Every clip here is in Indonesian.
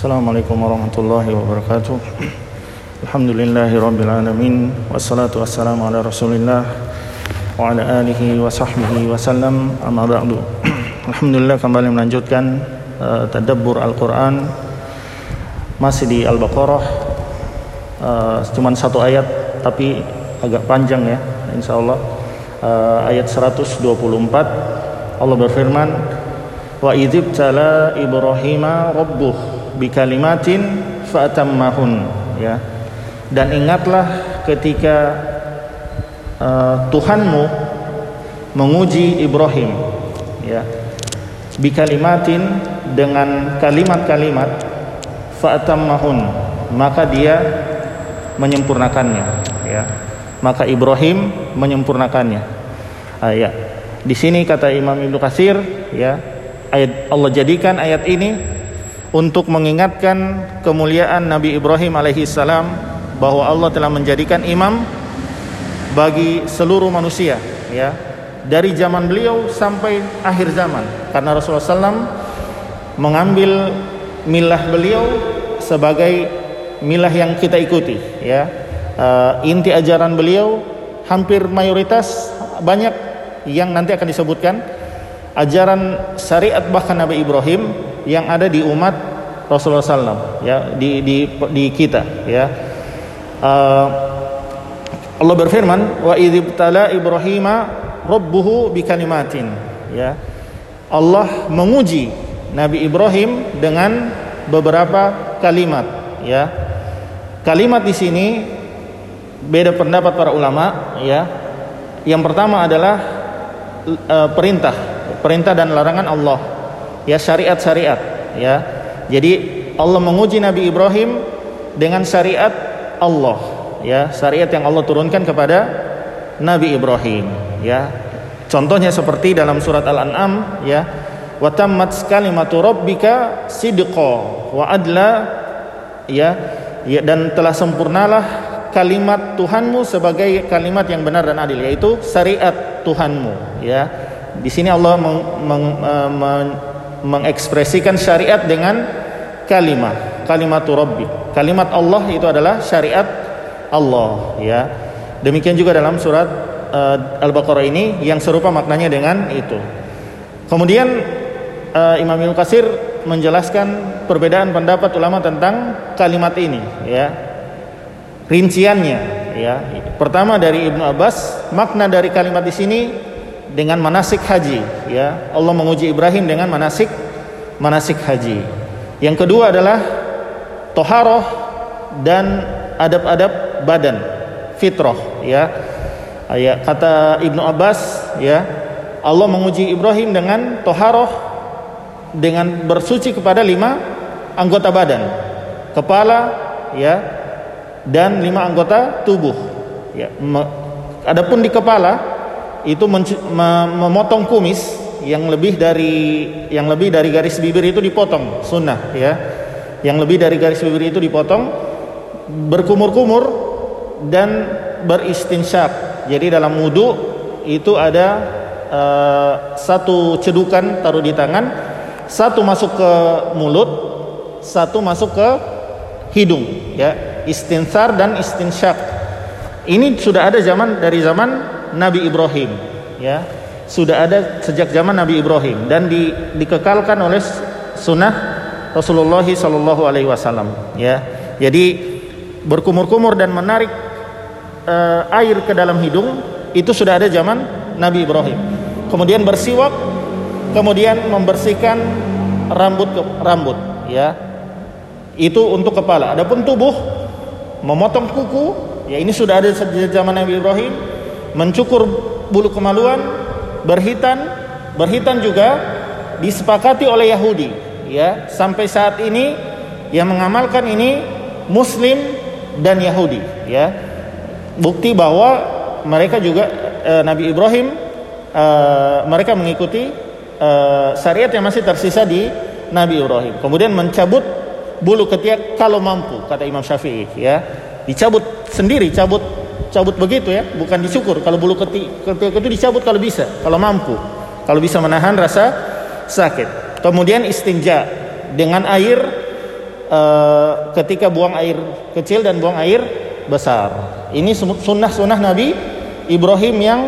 Assalamualaikum warahmatullahi wabarakatuh. Alhamdulillahi rabbil alamin. Wassalatu wassalamu ala rasulillah Wa ala alihi wa sahbihi wa sallam. Amma ba'du. Alhamdulillah kembali melanjutkan uh, Tadabbur Al-Quran. Masih di Al-Baqarah. Uh, Cuman satu ayat Tapi agak panjang ya InsyaAllah. Uh, Ayat 124 Allah berfirman Wa idhib tala Ibrahima rabbuh bikalimatin fa'atammahun ya. Dan ingatlah ketika uh, Tuhanmu menguji Ibrahim ya. Bikalimatin dengan kalimat-kalimat fa'atammahun maka dia menyempurnakannya ya. Maka Ibrahim menyempurnakannya. Uh, ya. Di sini kata Imam Ibnu Katsir ya ayat Allah jadikan ayat ini untuk mengingatkan kemuliaan Nabi Ibrahim alaihissalam bahwa Allah telah menjadikan imam bagi seluruh manusia ya. Dari zaman beliau sampai akhir zaman. Karena Rasulullah SAW mengambil milah beliau sebagai milah yang kita ikuti ya. Uh, inti ajaran beliau hampir mayoritas banyak yang nanti akan disebutkan. Ajaran syariat bahkan Nabi Ibrahim yang ada di umat Rasulullah SAW ya di di di kita ya. Uh, Allah berfirman wa idzibtala Ibrahima rabbuhu bikalimatin ya. Allah menguji Nabi Ibrahim dengan beberapa kalimat ya. Kalimat di sini beda pendapat para ulama ya. Yang pertama adalah uh, perintah perintah dan larangan Allah ya syariat-syariat ya. Jadi Allah menguji Nabi Ibrahim dengan syariat Allah ya, syariat yang Allah turunkan kepada Nabi Ibrahim ya. Contohnya seperti dalam surat Al-An'am ya, wa tammat kalimatu rabbika sidqa wa adla ya, ya dan telah sempurnalah kalimat Tuhanmu sebagai kalimat yang benar dan adil yaitu syariat Tuhanmu ya. Di sini Allah meng, meng, meng, mengekspresikan syariat dengan kalimat kalimat rabbi. Kalimat Allah itu adalah syariat Allah ya. Demikian juga dalam surat uh, Al-Baqarah ini yang serupa maknanya dengan itu. Kemudian uh, Imam Ibnu Qasir menjelaskan perbedaan pendapat ulama tentang kalimat ini ya. Rinciannya ya. Pertama dari Ibnu Abbas makna dari kalimat di sini dengan manasik haji ya. Allah menguji Ibrahim dengan manasik manasik haji. Yang kedua adalah toharoh dan adab-adab badan fitrah ya. Ayat kata Ibnu Abbas ya Allah menguji Ibrahim dengan toharoh dengan bersuci kepada lima anggota badan kepala ya dan lima anggota tubuh ya. Adapun di kepala itu memotong kumis yang lebih dari yang lebih dari garis bibir itu dipotong sunnah ya. Yang lebih dari garis bibir itu dipotong berkumur-kumur dan beristinsyak. Jadi dalam wudhu itu ada uh, satu cedukan taruh di tangan satu masuk ke mulut satu masuk ke hidung ya. Istinsar dan istinsyak. Ini sudah ada zaman dari zaman Nabi Ibrahim ya. Sudah ada sejak zaman Nabi Ibrahim dan di, dikekalkan oleh sunnah Rasulullah Shallallahu Alaihi Wasallam ya. Jadi berkumur-kumur dan menarik uh, air ke dalam hidung itu sudah ada zaman Nabi Ibrahim. Kemudian bersiwak kemudian membersihkan rambut ke rambut ya. Itu untuk kepala. Adapun tubuh memotong kuku ya ini sudah ada sejak zaman Nabi Ibrahim mencukur bulu kemaluan, berhitan, berhitan juga disepakati oleh Yahudi, ya. Sampai saat ini yang mengamalkan ini muslim dan Yahudi, ya. Bukti bahwa mereka juga e, Nabi Ibrahim e, mereka mengikuti e, syariat yang masih tersisa di Nabi Ibrahim. Kemudian mencabut bulu ketiak kalau mampu, kata Imam Syafi'i, ya. Dicabut sendiri, cabut cabut begitu ya, bukan dicukur. Kalau bulu ketiak itu dicabut kalau bisa, kalau mampu. Kalau bisa menahan rasa sakit. Kemudian istinja dengan air uh, ketika buang air kecil dan buang air besar. Ini sunnah-sunnah Nabi Ibrahim yang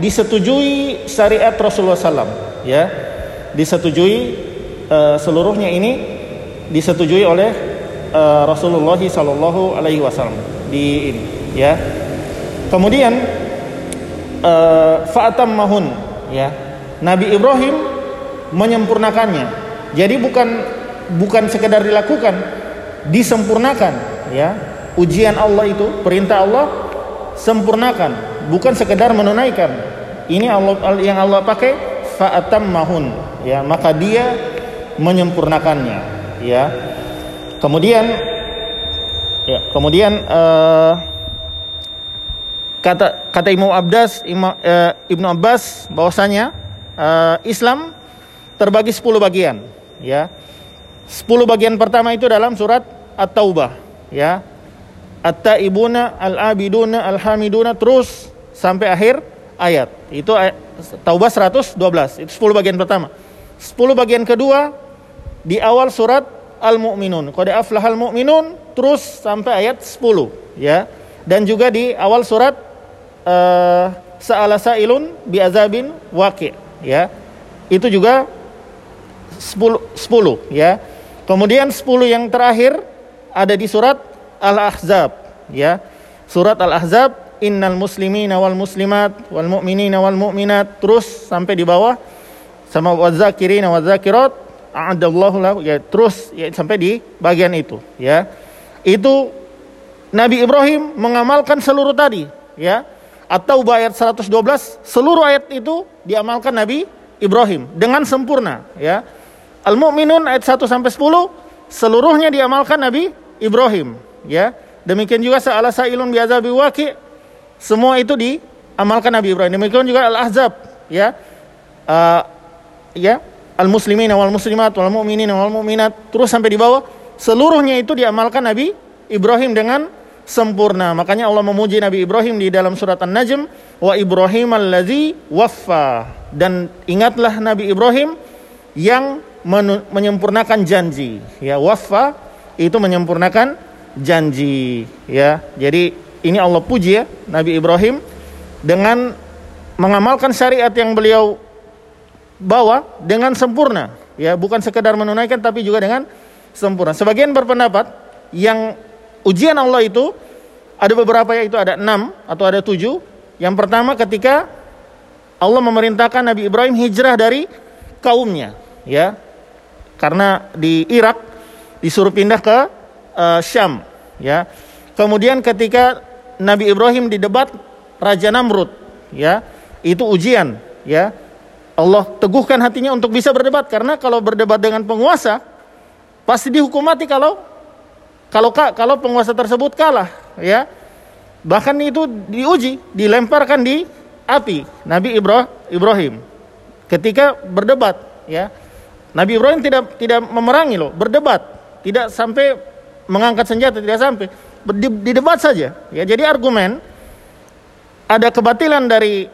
disetujui syariat Rasulullah SAW. Ya, disetujui uh, seluruhnya ini disetujui oleh uh, Rasulullah Sallallahu Alaihi Wasallam di ini. Ya, kemudian uh, fa'atam mahun. Ya, Nabi Ibrahim menyempurnakannya. Jadi bukan bukan sekedar dilakukan, disempurnakan. Ya, ujian Allah itu, perintah Allah sempurnakan, bukan sekedar menunaikan. Ini Allah yang Allah pakai fa'atam mahun, ya maka dia menyempurnakannya, ya. Kemudian, ya kemudian uh, kata kata Imam Abbas, Imam, uh, Ibnu Abbas bahwasanya uh, Islam terbagi 10 bagian, ya. 10 bagian pertama itu dalam surat At-Taubah, ya at-taibuna al-abiduna al-hamiduna terus sampai akhir ayat. Itu Taubah 112. Itu 10 bagian pertama. 10 bagian kedua di awal surat Al-Mu'minun. Qad aflahal mu'minun terus sampai ayat 10 ya. Dan juga di awal surat uh, Sa'ala sa'ilun bi azabin waqi' ya. Itu juga 10 10 ya. Kemudian 10 yang terakhir ada di surat Al-Ahzab ya. Surat Al-Ahzab innal muslimina wal muslimat wal mu'minina wal mu'minat terus sampai di bawah sama wazakirina wazakirat a'adallahu lahu ya terus ya sampai di bagian itu ya. Itu Nabi Ibrahim mengamalkan seluruh tadi ya. Atau ayat 112 seluruh ayat itu diamalkan Nabi Ibrahim dengan sempurna ya. Al-Mu'minun ayat 1 sampai 10 seluruhnya diamalkan Nabi Ibrahim ya. Demikian juga sa'ala sa'ilun bi'azabi waqi semua itu diamalkan Nabi Ibrahim. Demikian juga Al-Ahzab ya. Uh, ya, al-muslimina wal muslimat wal mu'minina wal mu'minat terus sampai di bawah seluruhnya itu diamalkan Nabi Ibrahim dengan sempurna. Makanya Allah memuji Nabi Ibrahim di dalam surat An-Najm, wa Ibrahim allazi waffa. Dan ingatlah Nabi Ibrahim yang menyempurnakan janji. Ya, waffa itu menyempurnakan janji ya. Jadi ini Allah puji ya Nabi Ibrahim dengan mengamalkan syariat yang beliau bawa dengan sempurna ya, bukan sekedar menunaikan tapi juga dengan sempurna. Sebagian berpendapat yang ujian Allah itu ada beberapa yaitu ada enam atau ada tujuh. Yang pertama ketika Allah memerintahkan Nabi Ibrahim hijrah dari kaumnya, ya, karena di Irak disuruh pindah ke uh, Syam ya. Kemudian ketika Nabi Ibrahim didebat Raja Namrud ya itu ujian ya. Allah teguhkan hatinya untuk bisa berdebat. Karena kalau berdebat dengan penguasa pasti dihukum mati kalau kalau kalau penguasa tersebut kalah ya bahkan itu diuji dilemparkan di api Nabi Ibrahim. Ketika berdebat ya Nabi Ibrahim tidak tidak memerangi loh berdebat. Tidak sampai mengangkat senjata tidak sampai. Di, debat saja ya. Jadi argumen ada kebatilan dari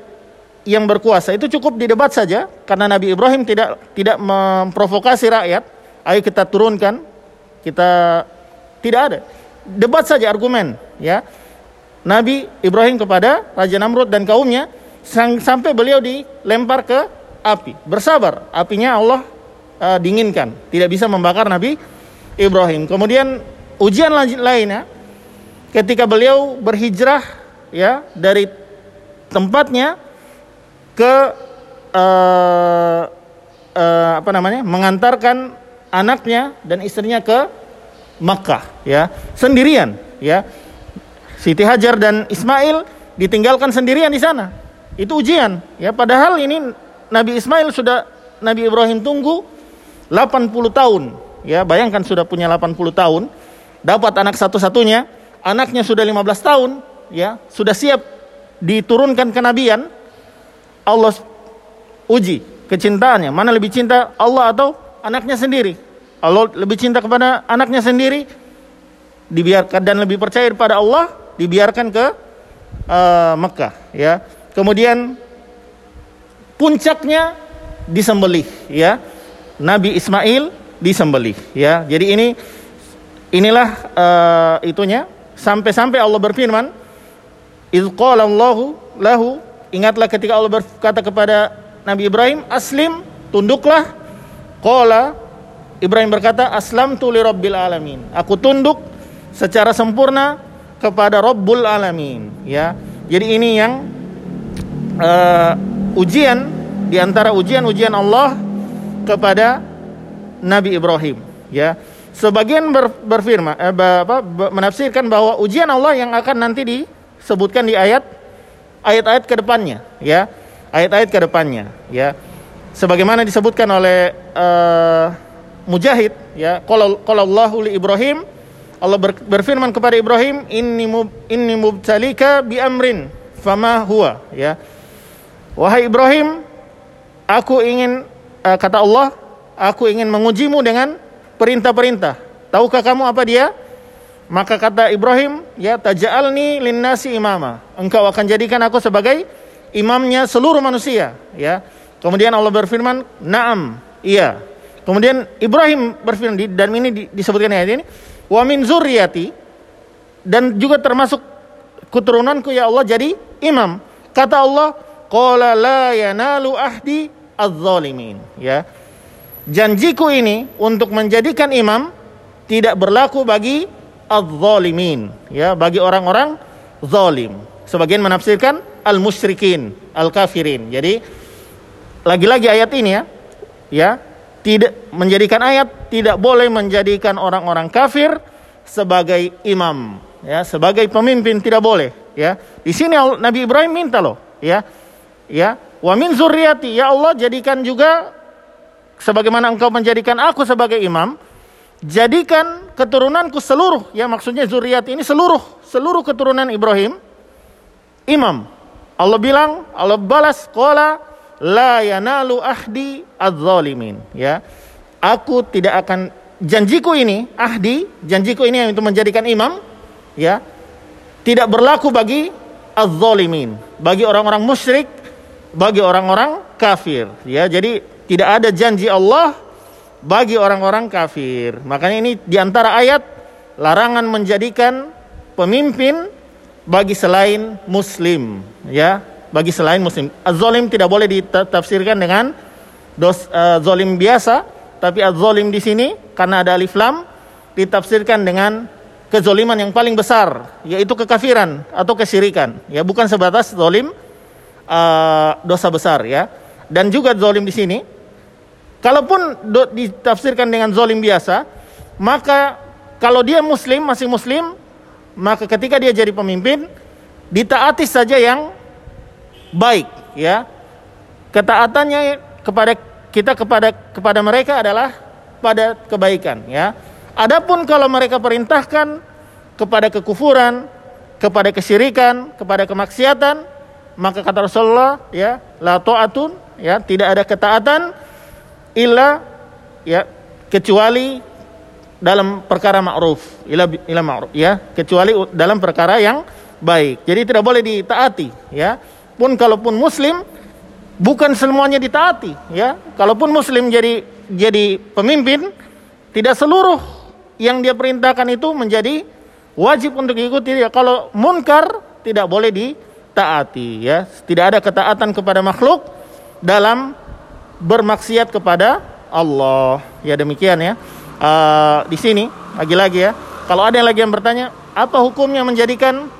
yang berkuasa itu cukup di debat saja karena Nabi Ibrahim tidak tidak memprovokasi rakyat. Ayo kita turunkan kita tidak ada. Debat saja argumen ya. Nabi Ibrahim kepada Raja Namrud dan kaumnya sampai beliau dilempar ke api. Bersabar apinya Allah uh, dinginkan. Tidak bisa membakar Nabi Ibrahim. Kemudian ujian lainnya ketika beliau berhijrah ya dari tempatnya ke uh, uh, apa namanya mengantarkan anaknya dan istrinya ke Makkah ya. Sendirian ya. Siti Hajar dan Ismail ditinggalkan sendirian di sana. Itu ujian ya. Padahal ini Nabi Ismail sudah Nabi Ibrahim tunggu 80 tahun ya. Bayangkan sudah punya 80 tahun dapat anak satu-satunya, anaknya sudah 15 tahun, ya, sudah siap diturunkan kenabian, Allah uji kecintaannya. Mana lebih cinta Allah atau anaknya sendiri? Allah lebih cinta kepada anaknya sendiri, dibiarkan dan lebih percaya kepada Allah, dibiarkan ke uh, Mekah, ya. Kemudian puncaknya disembelih, ya. Nabi Ismail disembelih, ya. Jadi ini inilah uh, itunya sampai-sampai Allah berfirman Allahu lahu ingatlah ketika Allah berkata kepada Nabi Ibrahim aslim tunduklah qala Ibrahim berkata aslam li rabbil alamin. Aku tunduk secara sempurna kepada Rabbul alamin ya. Jadi ini yang uh, ujian di antara ujian-ujian Allah kepada Nabi Ibrahim ya. Sebagian ber, berfirman eh, apa, menafsirkan bahwa ujian Allah yang akan nanti disebutkan di ayat ayat-ayat ke depannya ya. Ayat-ayat ke depannya ya. Sebagaimana disebutkan oleh uh, Mujahid ya. Kalau kalau Allahu li Ibrahim Allah ber, berfirman kepada Ibrahim inni mub, inni mubtalika bi amrin fama huwa ya. Wahai Ibrahim aku ingin uh, kata Allah aku ingin mengujimu dengan perintah-perintah. Tahukah kamu apa dia? Maka kata Ibrahim ya taj'alni linnasi imama. Engkau akan jadikan aku sebagai imamnya seluruh manusia ya. Kemudian Allah berfirman na'am iya kemudian Ibrahim berfirman dan ini disebutkan ayat ini wa min zurriyati dan juga termasuk keturunanku ya Allah jadi imam. Kata Allah, qala la yanalu ahdi az-zalimin, ya. Janjiku ini untuk menjadikan imam tidak berlaku bagi az-zalimin, ya, bagi orang-orang zalim. Sebagian menafsirkan al-musyrikin, al-kafirin. Jadi lagi-lagi ayat ini ya, ya, tidak menjadikan ayat tidak boleh menjadikan orang-orang kafir sebagai imam, ya, sebagai pemimpin tidak boleh, ya. Di sini Nabi Ibrahim minta loh, ya. Ya, wa min zurriyati, ya Allah jadikan juga sebagaimana engkau menjadikan aku sebagai imam, jadikan keturunanku seluruh, ya maksudnya zuriat ini seluruh seluruh keturunan Ibrahim imam. Allah bilang, Allah balas qala la yanalu ahdi adz-zalimin, ya. Aku tidak akan janjiku ini, ahdi, janjiku ini yang untuk menjadikan imam ya tidak berlaku bagi az-zalimin, bagi orang-orang musyrik, bagi orang-orang kafir ya. Jadi tidak ada janji Allah bagi orang-orang kafir. Makanya ini di antara ayat larangan menjadikan pemimpin bagi selain muslim ya, bagi selain muslim. Az-zalim tidak boleh ditafsirkan dengan dos uh, zalim biasa, tapi az-zalim di sini karena ada alif lam ditafsirkan dengan kezoliman yang paling besar yaitu kekafiran atau kesyirikan ya bukan sebatas zolim uh, dosa besar ya dan juga zolim di sini kalaupun do, ditafsirkan dengan zolim biasa maka kalau dia muslim masih muslim maka ketika dia jadi pemimpin ditaati saja yang baik ya ketaatannya kepada kita kepada kepada mereka adalah pada kebaikan ya Adapun kalau mereka perintahkan kepada kekufuran, kepada kesyirikan, kepada kemaksiatan, maka kata Rasulullah ya, la ta'atun ya, tidak ada ketaatan illa ya kecuali dalam perkara ma'ruf, ila ila ma'ruf ya, kecuali dalam perkara yang baik. Jadi tidak boleh ditaati ya. Pun kalaupun muslim bukan semuanya ditaati ya. Kalaupun muslim jadi jadi pemimpin tidak seluruh yang dia perintahkan itu menjadi wajib untuk diikuti ya. Kalau munkar tidak boleh ditaati ya. Tidak ada ketaatan kepada makhluk dalam bermaksiat kepada Allah. Ya demikian ya. Uh, di sini lagi-lagi ya. Kalau ada yang lagi yang bertanya, apa hukumnya menjadikan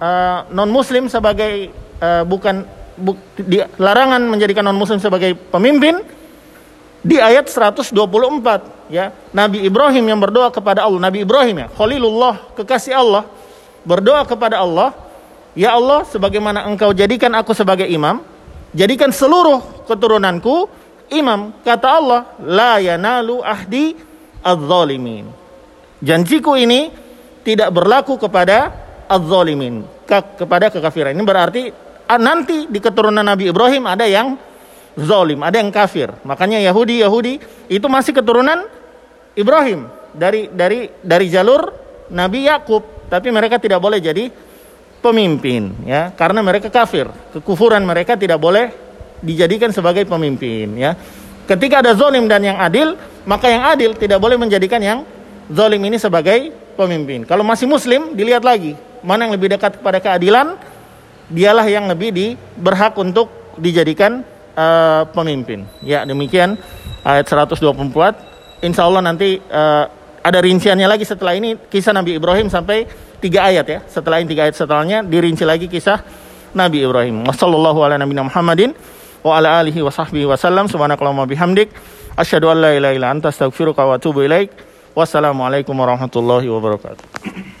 uh, ah, non muslim sebagai uh, bukan bu, di, larangan menjadikan non muslim sebagai pemimpin? di ayat 124 ya Nabi Ibrahim yang berdoa kepada Allah Nabi Ibrahim ya Khalilullah kekasih Allah berdoa kepada Allah ya Allah sebagaimana engkau jadikan aku sebagai imam jadikan seluruh keturunanku imam kata Allah la yanalu ahdi adz-zalimin janjiku ini tidak berlaku kepada adz-zalimin ke kepada kekafiran ini berarti nanti di keturunan Nabi Ibrahim ada yang zolim, ada yang kafir. Makanya Yahudi Yahudi itu masih keturunan Ibrahim dari dari dari jalur Nabi Yakub, tapi mereka tidak boleh jadi pemimpin ya karena mereka kafir. Kekufuran mereka tidak boleh dijadikan sebagai pemimpin ya. Ketika ada zolim dan yang adil, maka yang adil tidak boleh menjadikan yang zalim ini sebagai pemimpin. Kalau masih muslim dilihat lagi mana yang lebih dekat kepada keadilan, dialah yang lebih di, berhak untuk dijadikan uh, pemimpin. Ya, demikian ayat 124. Insya Allah nanti uh, ada rinciannya lagi setelah ini kisah Nabi Ibrahim sampai tiga ayat ya. Setelah ini tiga ayat setelahnya dirinci lagi kisah Nabi Ibrahim. Wassalamualaikum warahmatullahi wabarakatuh